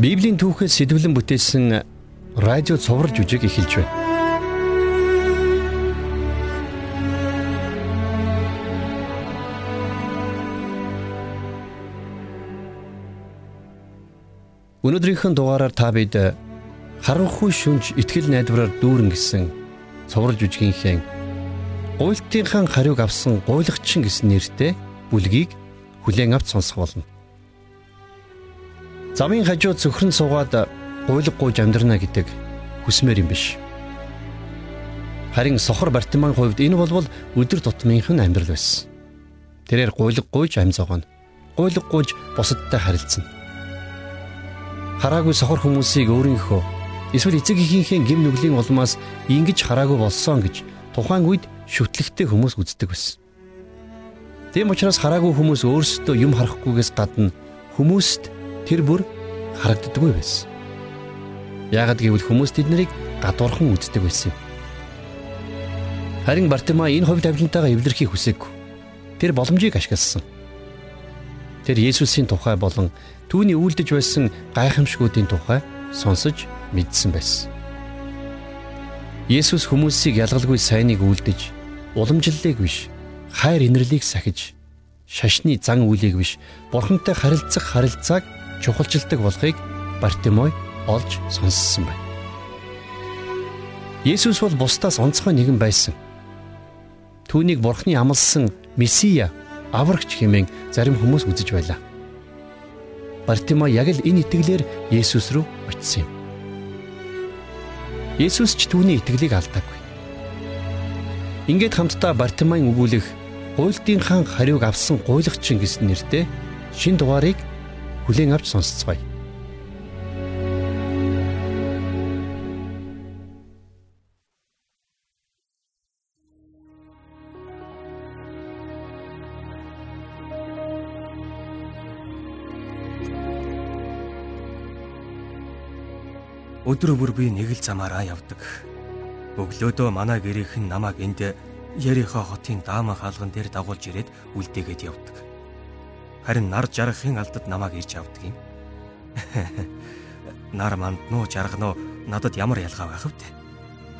Библийн түүхээс сэтвэлэн бүтээсэн радио цовруул жүжиг эхэлж байна. Өнөөдрийнхэн дугаараар та бид харанхуй шүнж итгэл найдвараар дүүрэн гэсэн цовруул жүжигийнхээ гуйлтынхаа хариуг авсан гуйлагчин гэсэн нэртэй бүлгийг хүлээн авч сонсох болно. Замын хажуу зөвхөн суугаад гуйлг гуйж амьдрна гэдэг хүсмээр юм биш. Харин сохор Бартиман хувьд энэ болвол өдөр тутмынх нь амьдрал байсан. Тэрээр гуйлг гуйж амьзоогоно. Гуйлг гуйж бусадтай харилцсан. Хараагүй сохор хүмүүсийг өөрийнхөө эсвэл эцэг эхийнхээ гим нүглийн улмаас ингэж хараагүй болсон гэж тухайн үед шүтлэгтэй хүмүүс үздэг байсан. Тийм учраас хараагүй хүмүүс өөрсдөө юм харахгүйгээс гадна хүмүүст тэр бүр харагддаггүй байсан. Яагад гэвэл хүмүүс тэднийг гадуурхан үздэг байсан юм. Харин Бартима энэ хувь тавилантайгаа эвлэрхийг хүсээгүй. Тэр боломжийг ашигласан. Тэр Есүсийн тухай болон түүний үйлдэж байсан гайхамшгуудын тухай сонсож мэдсэн байсан. Есүс хүмүүсийг ялгалгүй сайныг үйлдэж уламжлалыг биш хайр инэрлийг сахиж шашны зан үйлийг биш бурхантай харилцах харилцааг чухалчилдаг болохыг Бартимой олж сонссон байна. Есүс бол бусдаас онцгой нэгэн байсан. Түүнийг бурхны амлсан Месиа, аврагч хэмээн зарим хүмүүс үзэж байлаа. Бартимой яг л энэ итгэлээр Есүс рүү очив юм. Есүс ч түүний итгэлийг алдаагүй. Ингээд хамтдаа Бартимайн өгүүлэх гуйлтынхаа хариуг авсан гуйлагчин гэсэн нэртэй шин дугаарыг хүлээн авч сонсцгоё. Өдөр бүр би нэг л замаараа явдаг. Өглөөдөө манай гэрийнхэн намайг энд Ярихо хотын дааман хаалган дээр дагуулж ирээд үлдээгээд явдаг. Харин нар жаргахын алдад намайг ирж авдаг юм. Нар манднуу жаргануу надад ямар ялгаа байх вэ?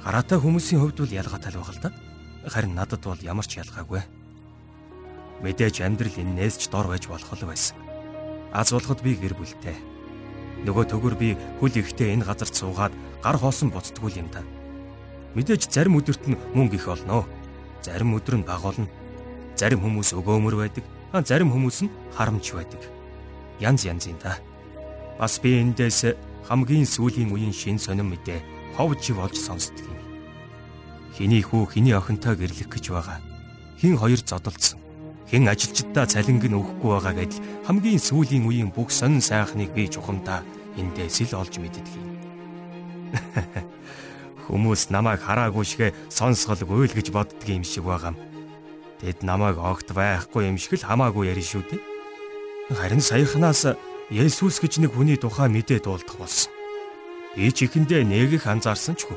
Хараатай хүмүүсийн хувьд бол ялгаатай л байх л да. Харин надад бол ямар ч ялгаагүй. Мэдээж амьдрал энээс ч дор байж болох л байсан. Аз болоход би гэр бүлтэй. Нөгөө төгөр би хөл ихтэй энэ газарт суугаад гар хоосон буцдгүй юм да. Мэдээж зарим өдөрт нь мөнгө их олноо. Зарим өдөр нь бага олно. Зарим хүмүүс өгөөмөр байдаг. Зарим хүмүүс нь харамч байдаг. Янз янз юм да. Бас би эндээс хамгийн сүүлийн үеийн шин сонирн мэдээ хов жив олж сонсдог юм. Хиний хүү хиний охинтой гэрлэх гэж байгаа. Хин хоёр зодолцсон. Хэн ажилчдаа цалинг нь өгөхгүй байгаа гэдэл хамгийн сүүлийн үеийн бүх сонин сайхныг би чухамдаа эндээс л олж мэддэг юм. Хүмүүс намайг хараагүй шигэ сонсголгүй л гэж боддөг юм шиг байгаа юм. Тэд намайг огт байхгүй юм шиг л хамаагүй ярина шүү дээ. Харин саяхнаас Есүс гэж нэг хүний тухай мэдээ дуулдах болсон. Би ч ихэндээ нэг их анзаарсан ч хөө.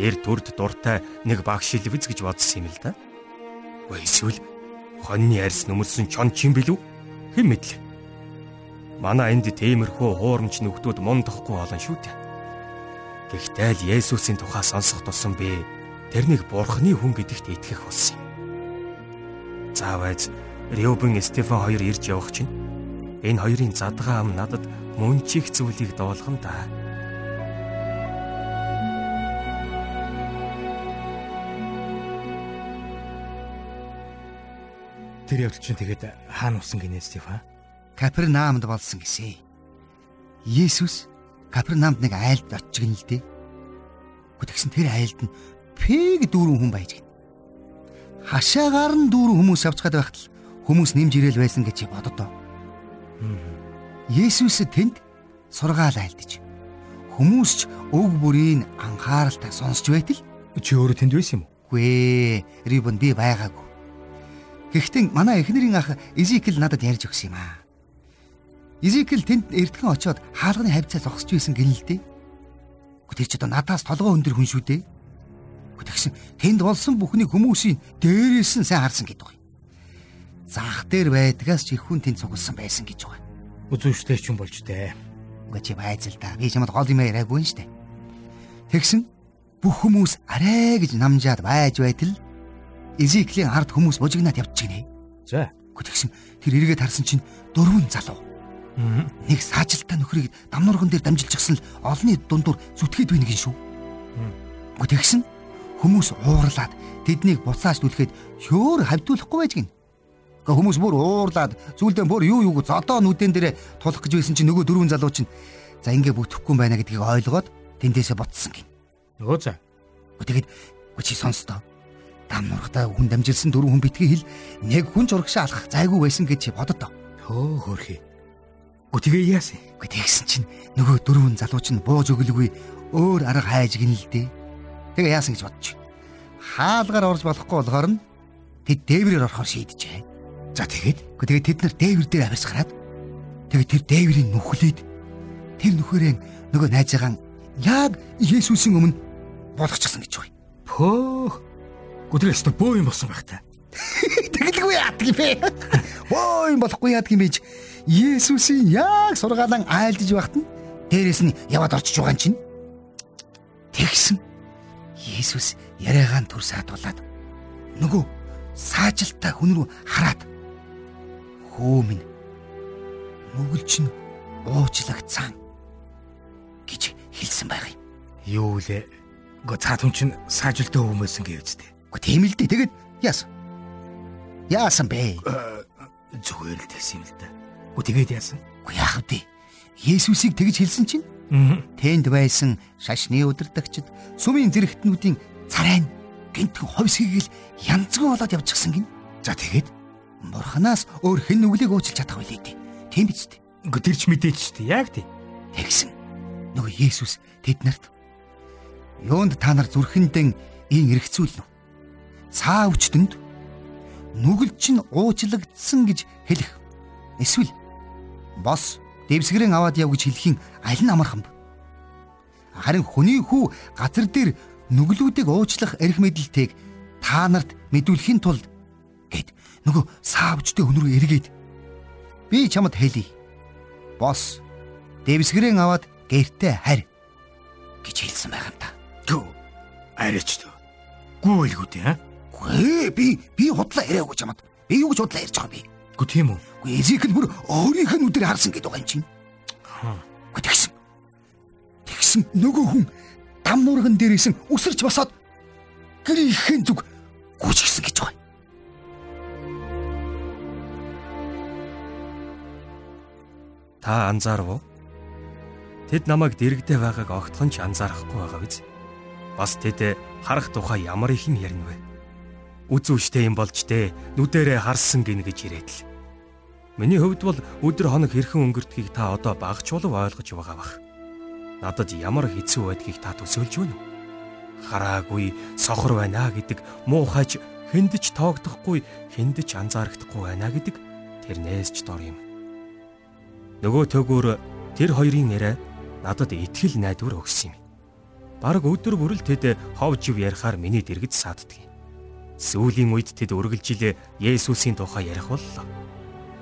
Нэр төрд дуртай нэг багш шилвэз гэж бодсон юм л да. Вэ эсвэл хоньны арьс нүмерсэн чон чим билүү? Хэн мэдлээ. Манай энд тиймэрхүү хуурамч нөхдүүд мундахгүй олон шүү дээ. Гэхдээ л Есүсийн тухай сонсох тусам би тэрнийг бурхны хүн гэдэгт итгэх болсон юм. Заавайз Рёбен Стефан хоёр ирж явах чинь энэ хоёрын задгаа ам надад мөн чих зүйлийг дуулган да. Тэр явдал чинь тэгээд хаана усан гинэ Стефан? Капернаумд болсон гэсэн. Есүс Капернаумд нэг айлд очиж гин л дээ. Гэхдээ тэр айлд нь пэг дүүрэн хүн байж гин хашаагаар нь дүүрэн хүмүүс авцгаад байхад л хүмүүс нэмж ирээл байсан гэж боддоо. Есүс тэнд сургаал айлдаж. Хүмүүс ч өг бүрийн анхааралтай сонсч байтал чи өөрөө тэнд байсан юм уу? Үгүй ээ, Рибон би байгаагүй. Гэхдээ манай эхнэрийн ах Изикл надад ярьж өгсөн юм аа. Изикл тэнд эртхэн очиод хаалганы хавцаа зогсож байсан гэнэ л дээ. Гэхдээ ч одоо надаас толгой өндөр хүн шүү дээ. Тэгсэн тэнд болсон бүхнийг хүмүүсийн дээрээс нь сайн харсан гэдэг байна. Зах дээр байдгаас ч их хүн тэнд цугласан байсан гэж байна. Үзүүштэй ч юм болж дээ. Уга чи байз л да. Би чамд гол юм яриаггүй нь штэ. Тэгсэн бүх хүмүүс арай гэж намжаад байж байтал Изеклийн ард хүмүүс бужигнаад явчихжээ. За. Тэгсэн тэр эргээд харсан чинь дөрвөн залуу. Нэг саажилтаа нөхрийг дамнуурган дээр дамжилчихсан л олонний дундуур зүтгээд байна гин шүү. Тэгсэн хүмүүс уурлаад тэднийг буцааж түлхэд хөөр хавдуулахгүй байж гин. Гэхдээ хүмүүс бүр уурлаад зүйлдээ бүр юу юуг зодоо нүдэн дээрээ тулах гэж байсан чинь нөгөө дөрвөн залуу чинь за ингэ бүтэхгүй байна гэдгийг ойлгоод тэндээсээ буцсан гин. Нөгөө за. Тэгээд чи сонстоо. Дам нургатаа хүн дамжилсан дөрвөн хүн битгий хэл нэг хүн зурагшаа алах зайгүй байсан гэж чи бододоо. Хөө хөрхи. Гүтгээ яасан. Гэхдээ тэгсэн чинь нөгөө дөрвөн залуу чинь бууж өглөгүй өөр арга хайж гинэлдэ. Тэгээ яасан гэж бодчих. Хаалгаар орж болохгүй болохоор нь тэд дээврээр орохоор шийдэжээ. За тэгээд тэгээд тэд нар дээвэр дээр авирс гараад тэгээд тэр дээврийн нүхлээд тэр нүхэрээ нөгөө найзаагаан яг Есүсийн өмнө болгочихсон гэж байна. Пөөх. Гүтрээс та бөө юм болсон байх та. Тэгэлгүй яадаг юм бэ? Бөө юм болохгүй яадаг юм бэ? Есүсийн яг сургаалan айлдж байхад нь дээрэс нь яваад орчиж байгаа юм чинь. Тэгсэн. Есүс яриагаан төрс хадуулаад нөгөө саажилтаа хүн рүү хараад хөөмн нүгэлч нь уужлагцсан гэж хэлсэн байх юм. Юу лээ? Гөө цаа түн чин саажилтаа хүмүүсэн гэвч тээ. Гэхдээ тийм л дээ. Тэгээд яасан? Яасан бэ? Зүгээр л тэгсэн юм л да. Гү тэгээд яасан? Үгүй яах вэ? Есүсийг тэгж хэлсэн чинь тэнд байсан шашны удирдагчид сүмийн зэрэгтнүүдийн царайн гинтхэн ховсгийг л янзгүй болоод явчихсан гин. За тэгээд бурханаас өөр хэн нүглийг уучлах чадах вэ дээ. Тийм биз дээ. Гү тэр ч мэдээч дээ. Яг тий. Тэгсэн. Нөгөө Есүс тэднэрт юунд та нар зүрхэндэн ийн эргцүүлнэ. Цаа өвчтөнд нүгэлч нь уучлагдсан гэж хэлэх. Эсвэл бос дэвсгэрэн аваад яв гэж хэлхийн аль нь амархан бэ? Харин хүний хүү газар дээр нүглүүдийг уучлах эрх мэдэлтэйг та нарт мэдүүлэхийн тулд гэд нөгөө саавчтай рүү эргээд би чамд хэлье. Бос дэвсгэрэн аваад гэртээ харь гэж хэлсэн байх юм та. Түү. Арайч түү. Гүйлгүүд яа. Гүй би би худлаа яриаггүй чамд. Би юу гэж худлаа ярьж байгаа би. Гү тийм үү? Гүй эзик нь бүр өөрийнх нь үдээр харсан гэдэг байгаа юм чинь. Гүй тэгсэн. Тэгсэн нөгөө хүн дам нуурган дээрээсэн үсэрч босоод гэрийнхэн зүг гүйчихсэн гэж байгаа. Та анзаарав уу? Тэд намайг дэрэгдээ байгааг огтхон ч анзаарахгүй байгаа биз? Бас тэд харах тухай ямар их юм ярина вэ? Үзүүштэй юм болж дээ. Нүдэрээ харсан гин гэж ирээд л. Миний хувьд бол өдөр хоног хэрхэн өнгөрдгийг та одоо багч болов ойлгож байгаа бах. Надад ямар хэцүү байдгийг та төсөөлж байна уу? Хараагүй, сохор байна гэдэг муухайж хэндэж тоогдохгүй, хэндэж анзаардахгүй байна гэдэг тэрнээс ч дор юм. Нөгөө төгөөр тэр хоёрын нэрэ надад итгэл найдвар өгсөн юм. Бараг өдөр бүрэл тэд хов жив ярихаар миний дэргэд сааддаг. Сүүлийн үед тэд үргэлжилээ Есүсийн тухай ярих боллоо.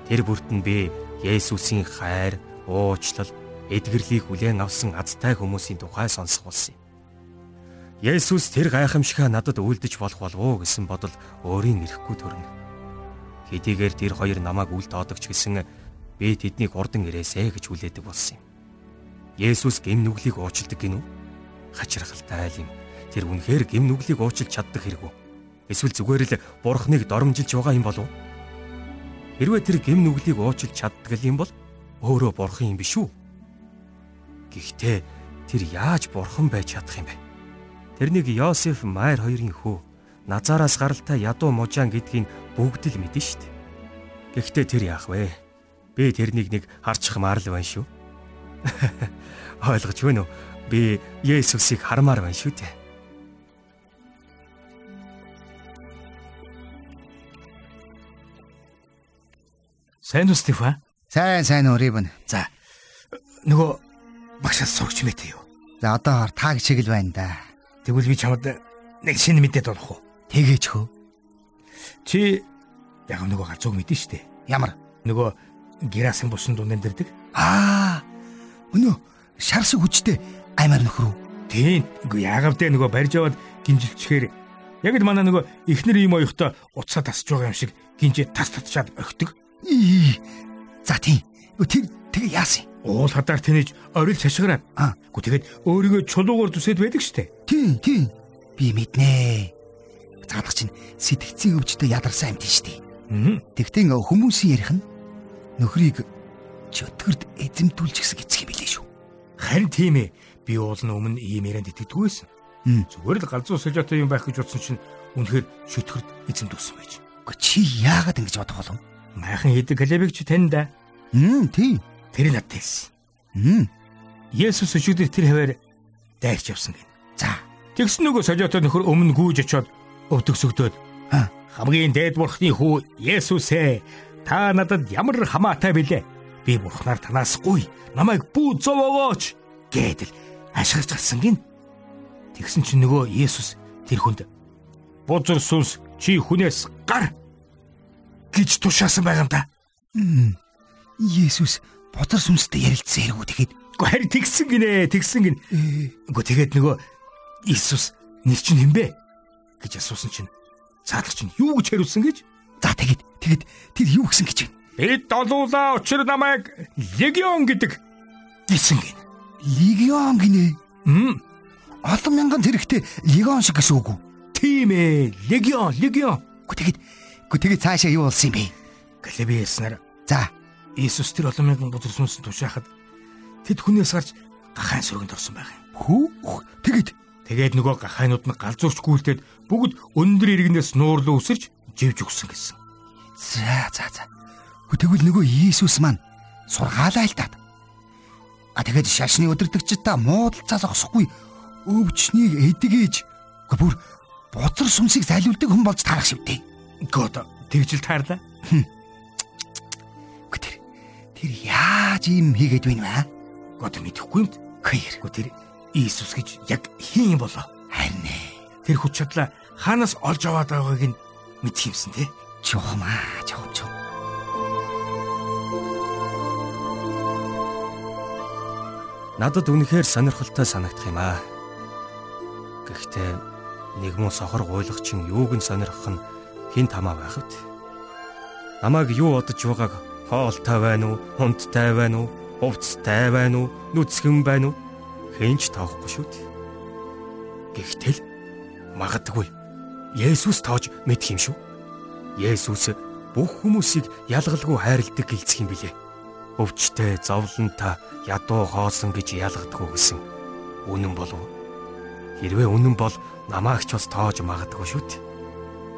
Тэр бүрт нь би Есүсийн хайр, уучлал, эдгэрлийг хүлээн авсан азтай хүмүүсийн тухай сонсох болсон юм. Есүс тэр гайхамшигаа надад үйлдэж болох болов уу гэсэн бодол өөрийн ирэхгүй төрнө. Хэдийгээр тэр хоёр намайг үл тоодогч гэсэн би тэднийг урдан ирээсэ гэж хүлээдэг болсон юм. Есүс гэм нүглийг уучладаг гинүү? Хачирхалтай юм. Тэр үнэхээр гэм нүглийг уучлж чаддаг хэрэг үү? Эсвэл зүгээр л бурхныг доромжилж байгаа юм болов? Хэрвээ тэр гэм нүглийг уучлж чаддаг юм бол өөрөө бурхан юм биш үү? Гэхдээ тэр яаж бурхан байж чадах юм бэ? Тэрнийг Йосеф Майр хоёрын хүү Назараас гаралтай ядуу мужаан гэдгийг бүгд л шүү дээ. Гэхдээ тэр яах вэ? Би тэрнийг нэг харчхмаар л байна шүү. Ойлгож байна уу? Би Есүсийг хармаар байна шүү дээ. Сайн уу Стефан? Сайн сайн өрийбэн. За. Нөгөө багшаас сурч мэт юу? За одоо таг шиг л байна да. Тэгвэл би чамд нэг шинэ мэдээд болох уу? Тэгээч хөө. Чи яг нөгөө галзууг мэдэн штэ. Ямар? Нөгөө герасин бусан дунд амьдэрдэг. Аа. Өнөө шар шиг хүчтэй аймаар нөхрөө. Тийм. Яагав те нөгөө барьж аваад гинжилчихээр яг л манай нөгөө ихнэр ийм оёхтой уцаа тасч байгаа юм шиг гинжээ тас татчаад өгдөг. За тийм. Тэр тэгээ яасан? Уул хадаар тэнэж орил шашгараад. Аа. Үгүй тэгээд өөрийгөө чулуугаар зүсэд байдаг штэ. Тийм, тийм. Би мэднэ. Цаадах чинь сэтгцийн өвчтөд ядарсан амт штэ. Аа. Тэгтээ хүмүүсийн ярих нь нөхрийг чөтгөрд эзэмдүүлчихсэн гэцэх юм билээ шүү. Харин тийм ээ. Би уул нь өмнө ийм ярианд итгэдэггүй байсан. Зүгээр л галзуу сажаатай юм байх гэж бодсон чинь үнэхээр шөтгөрд эзэмдүүлсэн байж. Гэхдээ чи яагаад ингэж бодох болов? Майхан хийдэг калебиг чи тань да. Хм, тийм. Тэр надад хэлсэн. Хм. Есүс өчигдөр тэр хаваар дайрч явсан гин. За. Тэгсэн нөгөө сажаатай нөхөр өмнө гүйж очоод өвдөгсөгдөөд хамгийн дээд бурхны хүү Есүс ээ та надад ямар хамаатай билээ? Би бурхнаар танаас гуй намайг бүү зовоогооч гэдэл ашиглаж гарсан гин. Тэгсэн чинь нөгөө Есүс тэр хүнд бузар сүнс чи хүнээс гар гэж тушаасан байгаа юм да. Есүс бодар сүнстэй ярилцсан хэрэгүү тэгэхэд Гэхдээ харин тэгсэн гинэ тэгсэн гин. Үгүй тэгээд нөгөө Иесус нэр чинь хинбэ гэж асуусан чинь цаадах чинь юу гэж хариулсан гэж? за тэгэд тэгэд тэр юу гисэн гэж байна? Бид долуулаа учир намайг легион гэдэг гисэн гин. Легион гинэ. Мм Олон мянган зэрэгтэй легион шиг гэсэн үг үү? тийм ээ легион легион. Гү тэгэд гү тэгэд цаашаа юу болсон юм бэ? Галеби яснаар За Иесус тэр олон мянган бузар сүнсэн тушаахад тэд хүнээс гарч гахайн сүргэнд орсон байх юм. хүү тэгэд Тэгээд нөгөө гахайнууд нь галзуурч гүйлтэд бүгд өндөр иргэнээс нуурлуу өсөрч живж өгсөн гэсэн. за за за. Тэгвэл нөгөө Иесус маань сургаалаа л даад. А тэгэд шашны өдөртөгчд та муудалцаа зогсохгүй өвчнийг эдгэж бүр боцор сүнсийг зайлуулдаг хүн болж таарах шивтэй. Гот тэгжил таарлаа. Гү тэр яаж юм хийгээд байна вэ? Гот мэдэхгүй юм. Хэр Гү тэр Иесус гэж яг хин юм болоо. харин ээ. Тэр хүч чадлаа хаанаас олж аваад байгааг нь мэдх юмсан те. Чухмаа чухам чух. Надад үнэхээр сонирхолтой санагдах юм аа. Гэхдээ нэгмөө сохор гуйлагчин юуг нь сонирхох нь хин тамаа байх вэ? Намайг юу бодож байгааг хоолтой байна уу, хунттай байна уу, хувцтай байна уу, нүцгэн байна уу? Хинч тоохгүй шүү дээ. Гэхдээ л магадгүй Есүс тоож мэдх юм шүү. Есүс бүх хүмүүсийг ялгалгүй хайрладаг гэлцэх юм билээ. Өвчтэй, зовлонтой, ядуу хоосон гэж ялгадаггүй гэсэн. Үнэн болов? Хэрвээ үнэн бол намаагч бас тоож магадгүй шүү дээ.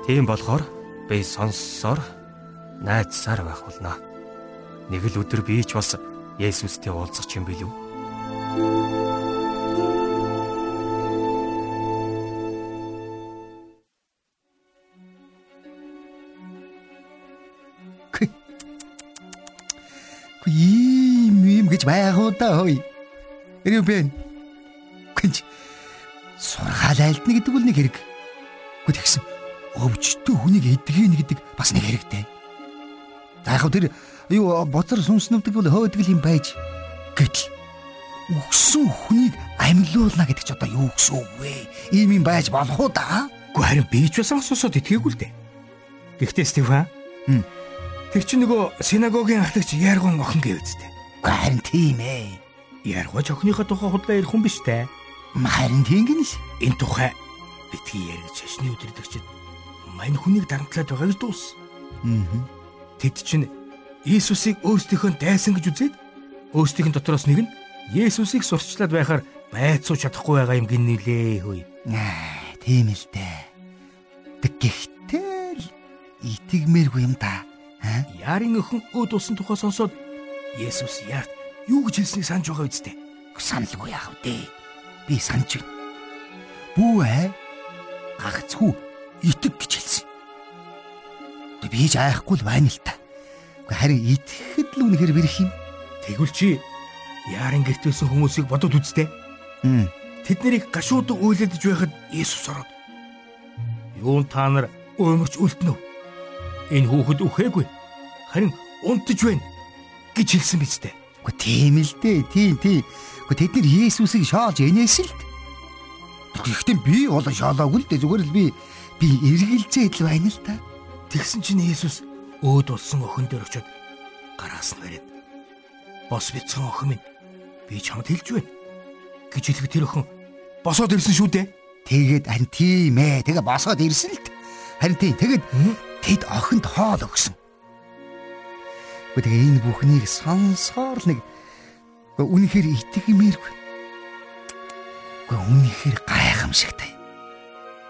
Тийм болохоор би сонссоор найзсаар байх болно. Нэг л өдөр би ч бас Есүстэй уулзах юм билүү? Ийм юм гэж байх уу да хой. Рубен. Гинж. Сургаал айлдна гэдэг үл нэг хэрэг. Гү тэгсэн. Өвчтөө хүнийг эдгэн гэдэг бас нэг хэрэгтэй. За яг тэр юу боцор сүнснөвдөг бол хөөдөг юм байж. Гэтэл өгсөн хүнийг амьлуулна гэдэг ч одоо юу гэсэн үг вэ? Ийм юм байж болох уу да? Гү харин би ч бас асуусаад итгээгүй л дээ. Гэхдээ Стефан. Тэр чинь нөгөө синагогийн ахлагч Яргон охин гэвэзтэй. Гү харин тийм ээ. Яргооч охиныхоо тухай худлаа ярих хүн биш те. Харин тийм гин л. Энэ тухай битгий яригч шашны өдөрдөгчд мань хүнийг дарамтлаад байгаа гэж дуус. Аа. Тэд чинь Иесусыг өөрсдийнхөө дайсан гэж үзээд өөрсдийнх нь дотроос нэг нь Есүсийг сурчлаад байхаар байцуу чадахгүй байгаа юм гин нилээ хөөе. Аа, тийм л дээ. Гэхдээ л итгмээргүй юм да. Яарын өхөн өөд усан тухай сонсоод Есүс яарт юу гэж хэлснийг санаж байгаа үсттэй. Саналгүй яах вэ? Би санаж байна. Бүү ээ. Гагцхүү итг гэж хэлсэн. Би ч айхгүй л байна л та. Гэхдээ харин итгэхэд л үнэхээр бэрх юм. Тэгвэл чи яарын гэрт байсан хүмүүсийг бодод үзтээ. Хм. Тэд нарыг гашуудан уйладж байхад Есүс ороод юун та нар уймарч үлдэнэ үү? Энэ хүүхэд үхээгүй. Харин унтж байна гэж хэлсэн биз дээ. Гэхдээ тийм л дээ. Тийм тийм. Гэхдээ тэд нар Есүсийг шоолж энэс л. Тэгэхдээ би бол шоолоогүй л дээ. Зүгээр л би би эргэлзээд л байна л та. Тэгсэн чинь Есүс өөд болсон охин дээр очиод гараас нь бариад бос бицхан охин минь би чамд хэлж байна гэж хэлэх тэр охин босоод ирсэн шүү дээ. Тэгээд харин тийм ээ. Тэгээ босоод ирсэн л. Харин тийм. Тэгээд тэд охинд хоол өгсөн. Тэгээ энэ бүхнийг сонсоор нэг үнэхээр итгэмээргүй. Гэхдээ үнэхээр гайхамшигтай.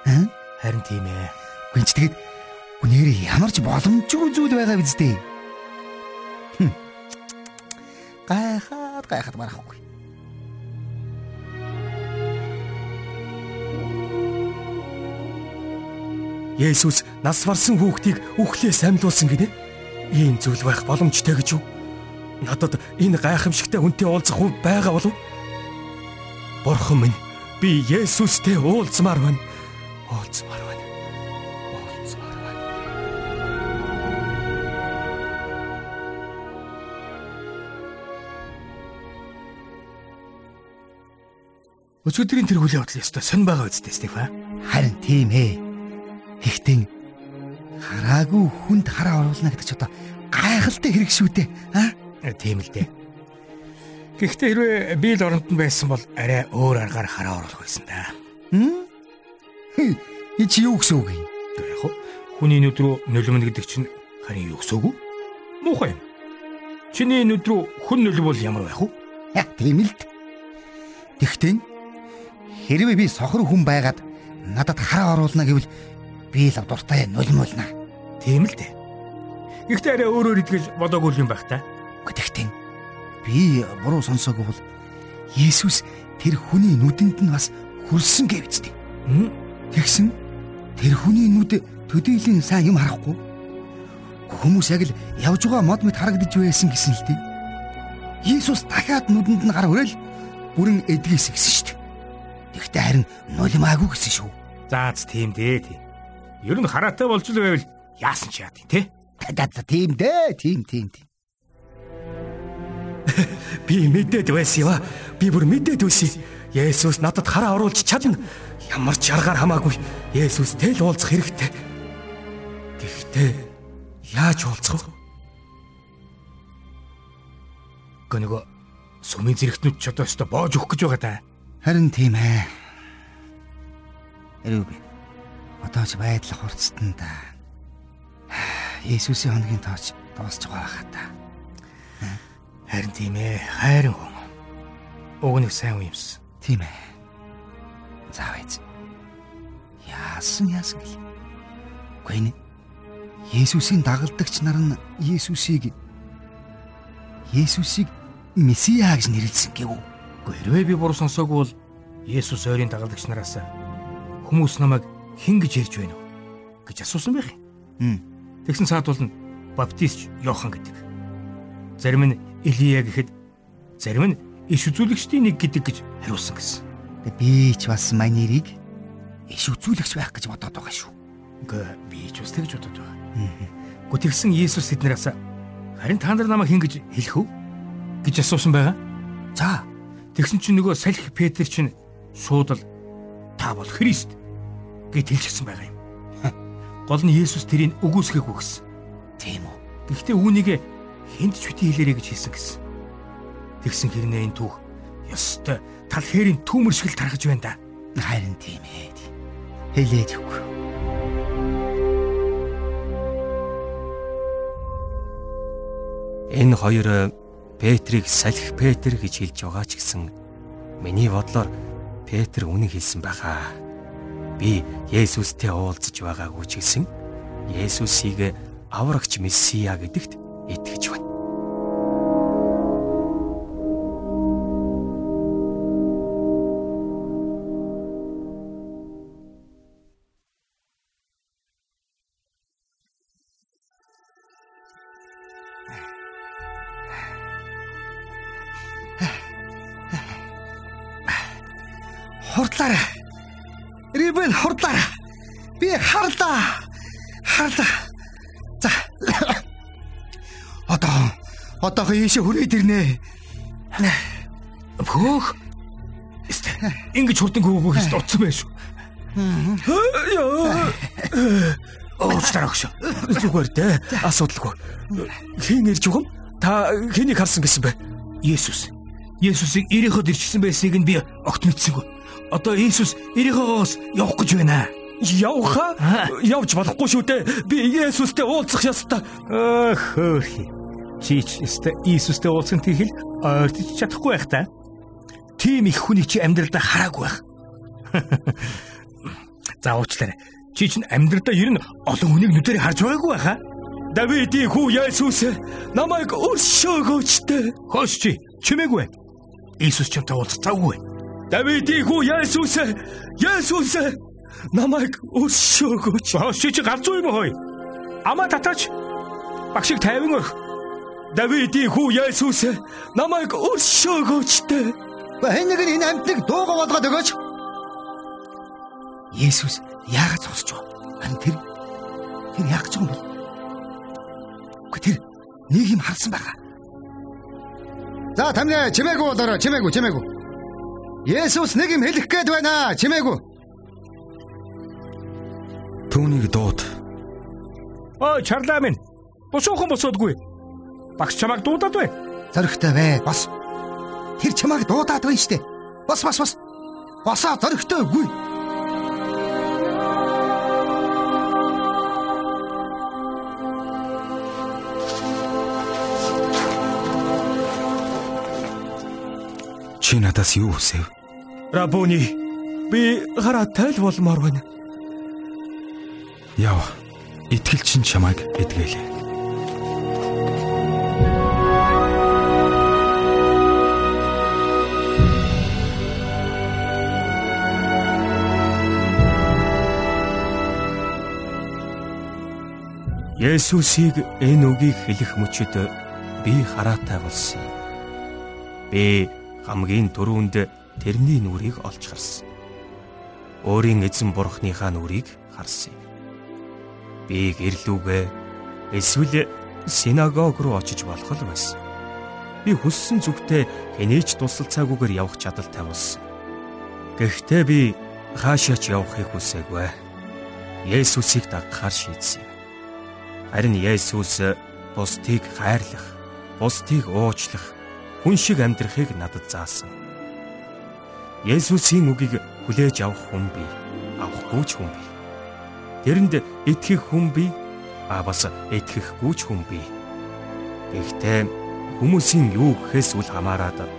Аа? Харин тийм ээ. Гүнч тэгээд үнээр ямар ч боломжгүй зүйл байгаа биз дээ. Гайхаад гайхаад барахгүй. Есүс нас барсан хүүхдийг үхлээс амьлуулсан гинэ. Ийм зүйл байх боломжтой гэж юу? Надад энэ гайхамшигтай хүнтэй уулзах хүн байгаа болов? Бурхан минь, би Есүстэй уулзмаар байна. Уулзмаар байна. Уулзмаар байна. Өчигдрийн тэр хүлээ явдал ёстой сонь байгаа үстэй Стефа. Харин тийм ээ. Гэхдээ хараагүй хүнд хараа оруулна гэдэг ч одоо гайхалтай хэрэг шүү дээ. Аа? Тийм л дээ. Гэхдээ хэрвээ би л оронд нь байсан бол арай өөр аргаар хараа оруулах байсан да. Хм? И чи юу гэсэн үг юм? Яг хөө хүний нүд рүү нулимна гэдэг чинь харин юу гэсэн үг вэ? Муухай юм. Чиний нүд рүү хүн нулимвол ямар байх вэ? Тийм л. Тэгтээ хэрвээ би сохор хүн байгаад надад хараа оруулна гэвэл би л дуртай нулимулна. Тийм л дээ. Гэхдээ арай өөрөөр идгэж бодоогүй юм байх та. Гэхдээ би буруу сонсоогүй бол Есүс тэр хүний нүдэнд нь бас хүрсэн гэв үстэй. Тэгсэн тэр хүний нүд төдийлэн сайн юм харахгүй. Хүмүүс яг л явж байгаа мод мэд харагдаж байсан гэсэн л дээ. Есүс дахиад нүдэнд нь гар өрөөл бүрэн эдгээс гисэн шүү дээ. Тэгтээ харин нулимаагүй гэсэн шүү. Заац тийм дээ тийм. Ер нь хараатай болж л байвал яасан ч яад тий. Тийм дээ, тийм тийм тийм. Би мэдээд байсан юм аа. Би бүр мэдээд байсан. Есүс надад хараа оруулж чадна. Ямар ч аргаар хамаагүй Есүстэй л уулзах хэрэгтэй. Гэхдээ яаж уулзах вэ? Гэнэ нөгөө сүмийн зэрэгтнүүд ч одоо өстө боож өгөх гэж байгаа та. Харин тийм ээ. Эрүүбэ. Одоо ч байдал хурцсан да. Есүсийн хоногийн тооч дуусч байгаа хаа та. Харин тийм ээ. Хайрын хүн. Уг нэг сайн үе юмсан. Тийм ээ. Заав эз. Яасан яасан гэл. Гүн. Есүсийн дагалдагч нар нь Есүсийг Есүсийг Месиа гэж нэрлсэн гэв. Хэрвээ би буруу сонсоогүй бол Есүс ойрын дагалдагч нараас хүмүүс намайг хэн гэж ярьж байна вэ гэж асуусан байх юм. Тэгсэн цаад бол баптист Йохан гэдэг. Зарим нь Илия гэхэд зарим нь иш үзүүлэгчдийн нэг гэдэг гэж хариулсан гэсэн. Би ч бас манерийг иш үзүүлэгч байх гэж бодоод байгаа шүү. Гэ би ч бас тэгж бодоод байгаа. Гэхдээ тэгсэн Иесус тэднээс харин та нар намайг хэн гэж хэлэх вэ гэж асуусан байгаа. За тэгсэн чинь нөгөө салхи Петр чинь шууд л та бол Христ гэд хэлчихсэн байгаа юм. Гол нь Иесус тэрийг үгүйсгээгүй гэсэн. Тийм үү. Гэхдээ үүнийг хэнд ч бити хэлээрэй гэж хэлсэн гэсэн. Тэгсэн хэрнээ энэ түүх ёстой тал хээрийн түүмэр шиг л тархаж байна да. Харин тийм ээ. Хэлээд өгөө. Энэ хоёр Петрийг салхи Петр гэж хэлж байгаа ч гэсэн миний бодлоор Петр үнэн хэлсэн байхаа. Би Есүстэй уулзаж байгаагүй ч гэсэн Есүсийг аврагч Месиа гэдэгт итгэж харлаа. Харлаа. За. Одоо одоогоо ийшээ хүрээд ирнэ. Хөөх. Ингэж хурдан гүгөө хийс утсан байх шүү. Уучлаарай өгшөө. Зүгээр дээ. Асуудалгүй. Хийн ирж өгөм? Та хэнийг харсан гэсэн бэ? Есүс. Есүсийг Ириход ирчихсэн байсыг нь би огт мэдсэнгүй. Одоо Есүс Ирихоос явах гэж байна. Явха? Явж болохгүй шүү дээ. Би Есүстэй уулзах ёстой. Ах хөөе. Чи ч өстө Иесустэй уулзсан тийхэл ойртож чадахгүй байх та. Тим их хүнийг чи амьдралдаа хараагүй байх. За уучлаарай. Чи чинь амьдралдаа ер нь олон хүнийг нүдээр харж байгаагүй байхаа. Давидын хүү Есүс намайг өршөөгөөч дээ. Хөөс чи чимээгүй. Иесус чамтай уулзах завгүй. Давидын хүү Есүс Есүс намайг өршөөгөөч. Хөөс чи ганцгүй юм хой. Ама татаач. Багшиг тайван өх. Давидын хүү Есүс намайг өршөөгөөч дээ. Нь энэ амьтныг дууга болгоод өгөөч. Есүс яагаад зогсож байгаа? Харин тэр тэр яах гэж байгаа юм бол? Үгүй тэр нэг юм харсан байгаа. За тамны чимээгүй болоорой чимээгүй чимээгүй. Есүс нэг юм хэлэх гээд байна чимээгүй. Түүнийг дууд. Ой чарлаа минь. Босоохон босоодгүй. Багш чамайг дуудаад бай. Зоригтой бай. Бос. Тэр чамайг дуудаад байна штэ. Бос бос бос. Босоо зоригтой үгүй. Чи надаас юу хүсэв? Рабуни, би хараатай л болмоор байна. Яв. Итгэл чин чамайг эдгэлээ. Есүсийг энэ үгийг хэлэх мөчөд би хараатай болсон. Би хамгийн дөрүүнд тэрний нүрийг олж харсан. Өөрийн эзэн бурхныхаа нүрийг харсан юм. Би гэрлүүгээ эсвэл синагог руу очиж болох л байсан. Би хүссэн зүгтээ хэнийч тусалцаагүйгээр явах чадaltaй болсон. Гэхдээ би хаашаач явахыг хүсээгүй. Есүсийг дагахаар шийдсэн. Харин Есүс бусдыг хайрлах, бусдыг уучлах, хүн шиг амьдрахыг надад заасан. Есүсийн үгийг хүлээж авах хүн би, авахгүй ч хүн би. Тэрэнд итгэх хүн би, а бас итгэхгүй ч хүн би. Гэхдээ хүмүүсийн юу гэхээс үл хамааран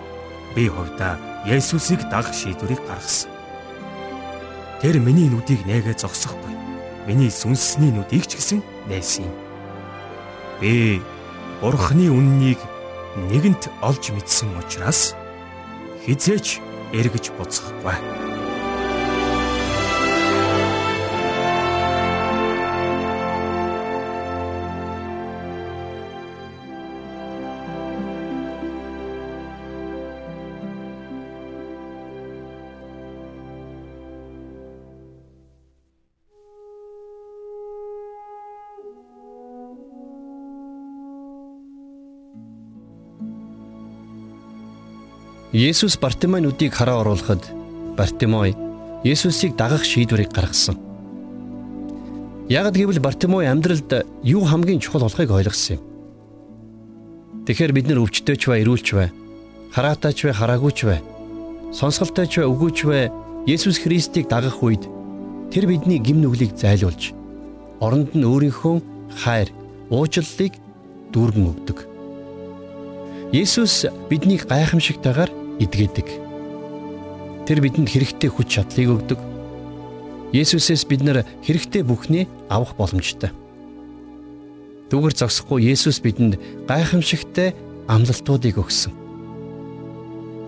би хувьдаа Есүсийг дагах шийдвэрийг гаргасан. Тэр миний нүдийг нээгээ зогсохгүй. Миний сүнсний нүдийг ч гэсэн нээсэн юм. Би Бурхны үннийг нэгэнт олж мэдсэн учраас хизээч эргэж буцахгүй. Есүс Бартимой нүдийг хараа оруулахад Бартимой Есүсийг дагах шийдвэрийг гаргасан. Ягд гэвэл Бартимой амьдралд юу хамгийн чухал болохыг ойлгосон юм. Тэгэхээр бид нар өвчтөйч бай, эрүүлч бай, хараатайч бай, хараагүйч бай, сонсголтойч бай, үгүйч бай, Есүс Христийг дагах үед тэр бидний гим нүглийг зайлуулж оронд нь өөрийнхөө хайр, уучлалыг дүүргэн өгдөг. Есүс биднийг гайхамшигтайгаар эдгээдэг. Тэр бидэнд хэрэгтэй хүч чадлыг өгдөг. Есүсээс бид нар хэрэгтэй бүхнээ авах боломжтой. Дүүгэр зогсохгүй Есүс бидэнд гайхамшигтай амлалтуудыг өгсөн.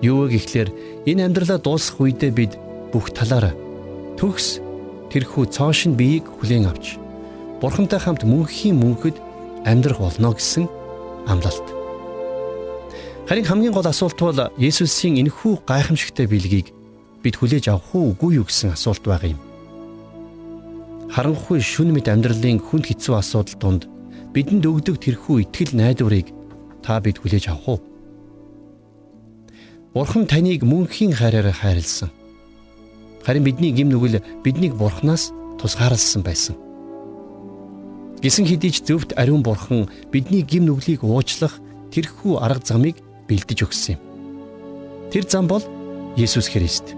Юу гэхлээр энэ амьдралаа дуусгах үедээ бид бүх талаараа төгс тэрхүү цоошин биеийг хүлээн авч Бурхантай хамт мөнхийн мөнхөд амьдрах болно гэсэн амлалт. Харин хамгийн гол асуулт бол Есүсийн энэхүү гайхамшигтай билгийг бид хүлээж авах уу үгүй юу гэсэн асуулт байгаа юм. Харанхуй шүн мэд амьдралын хүнд хэцүү асуудал донд бидэнд өгдөг тэрхүү итгэл найдварыг та бид хүлээж авах уу? Бурхан таныг мөнхийн хайраар хайрлсан. Харин бидний гим нүгэл биднийг Бурханаас тусгаарлсан байсан. Гисэн хэдий ч зөвхт ариун Бурхан бидний гим нүглийг уучлах тэрхүү арга замыг бэлдэж өгсөн юм. Тэр зам бол Есүс Христ.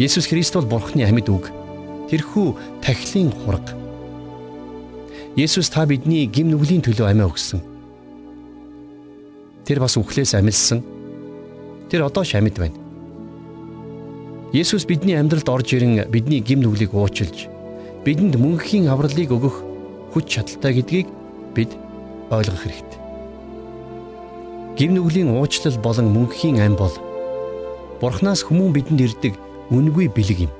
Есүс Христ бол Бурханы амьд үг. Тэрхүү тахилын хураг. Есүс та бидний гим нүглийн төлөө амиа өгсөн. Тэр бас үхлээс амилсан Тэр одоо ч амьд байна. Есүс бидний амьдралд орж ирэн бидний гим нүглийг уучилж бидэнд мөнхийн авралыг өгөх хүч чадалтай гэдгийг бид ойлгох хэрэгтэй. Гим нүглийн уучлал болон мөнхийн ам бол Бурханаас хүмүүн бидэнд ирдэг үнгүй бэлэг юм.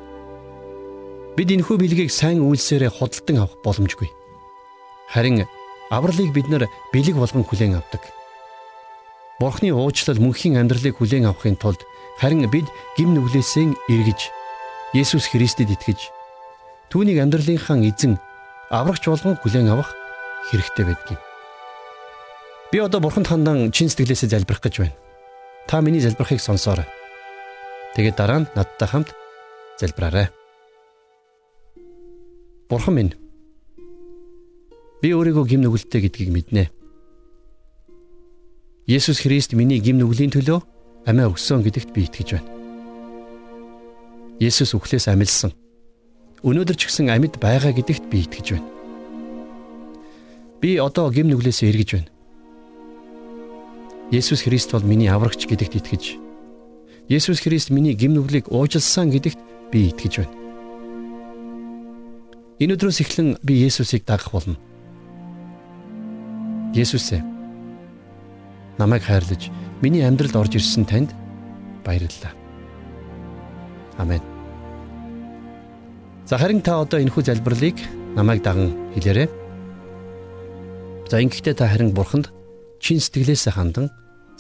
Бид энэхүү бэлгийг сайн үйлсээрээ худалдан авах боломжгүй. Харин авралыг бид нар бэлэг болгон хүлээн авдаг. Бурхны уучлал мөнхийн амьдралыг хүлээн авахын тулд харин бид гим нүглээсээ эргэж Есүс Христэд итгэж түүнийг амьдралынхаа эзэн аврагч болгон хүлээн авах хэрэгтэй байдаг юм. Би одоо Бурханд хандан чин сэтгэлээсээ залбирах гэж байна. Та миний залбирахыг сонсоорой. Тэгээд дараа нь надтай хамт залбираарай. Бурхан минь би өөрийгөө гим нүгэлтэй гэдгийг мэднэ. Есүс Христ миний гим нүглийн төлөө амиа өгсөн гэдэгт би итгэж байна. Есүс үхлээс амилсан. Өнөөдөр ч гэсэн амьд байгаа гэдэгт би итгэж байна. Би одоо гим нүглээс эргэж байна. Есүс Христ бол миний аврагч гэдэгт итгэж Есүс Христ миний гим нүглийг уужилсан гэдэгт би итгэж байна. Энэ өдрөөс эхлэн би Есүсийг дагах болно. Есүсээ намайг хайрлаж миний амьдралд орж ирсэн танд баярлалаа. Амен. За харин та одоо энэхүү залбирлыг намайг даган хэлээрэй. За ингэхдээ та харин бурханд чин сэтгэлээсээ хандан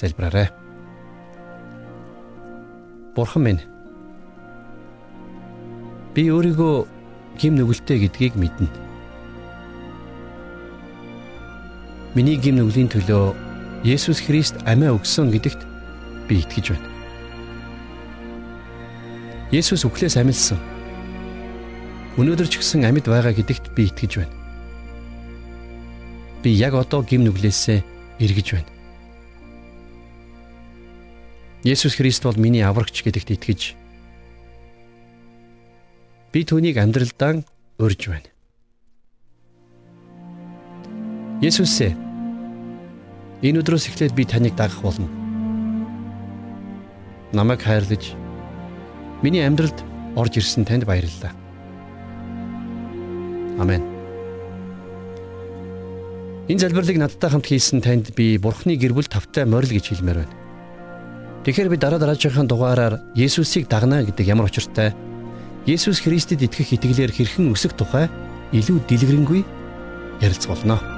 залбираарай. Бурхан минь би өөрийгөө гим нүгэлтэй гэдгийг мэднэ. Миний гим нүглийн төлөө Есүс Христ амиа өгсөн гэдэгт би итгэж байна. Есүс үхлээс амилсан. Өнөөдөр ч гэсэн амьд байгаа гэдэгт би итгэж байна. Би яг одоо гим нүглээсээ эргэж байна. Есүс Христ бол миний аврагч гэдэгт итгэж би түүнийг амьдралдаа урьж байна. Есүсээ Энэ өдрөөс эхлээд би таныг дагах болно. Намайг хайрлаж миний амьдралд орж ирсэн танд баярлалаа. Амен. Энэ залбирлыг надтай хамт хийсэн танд би Бурхны гэр бүл тавтай морил гэж хэлмээр байна. Тэгэхээр би дараа дараагийн дугаараар Есүсийг дагнаа гэдэг ямар учиртай Есүс Христэд итгэх итгэлээр хэрхэн өсөх тухай илүү дэлгэрэнгүй ярилцгаулнаа.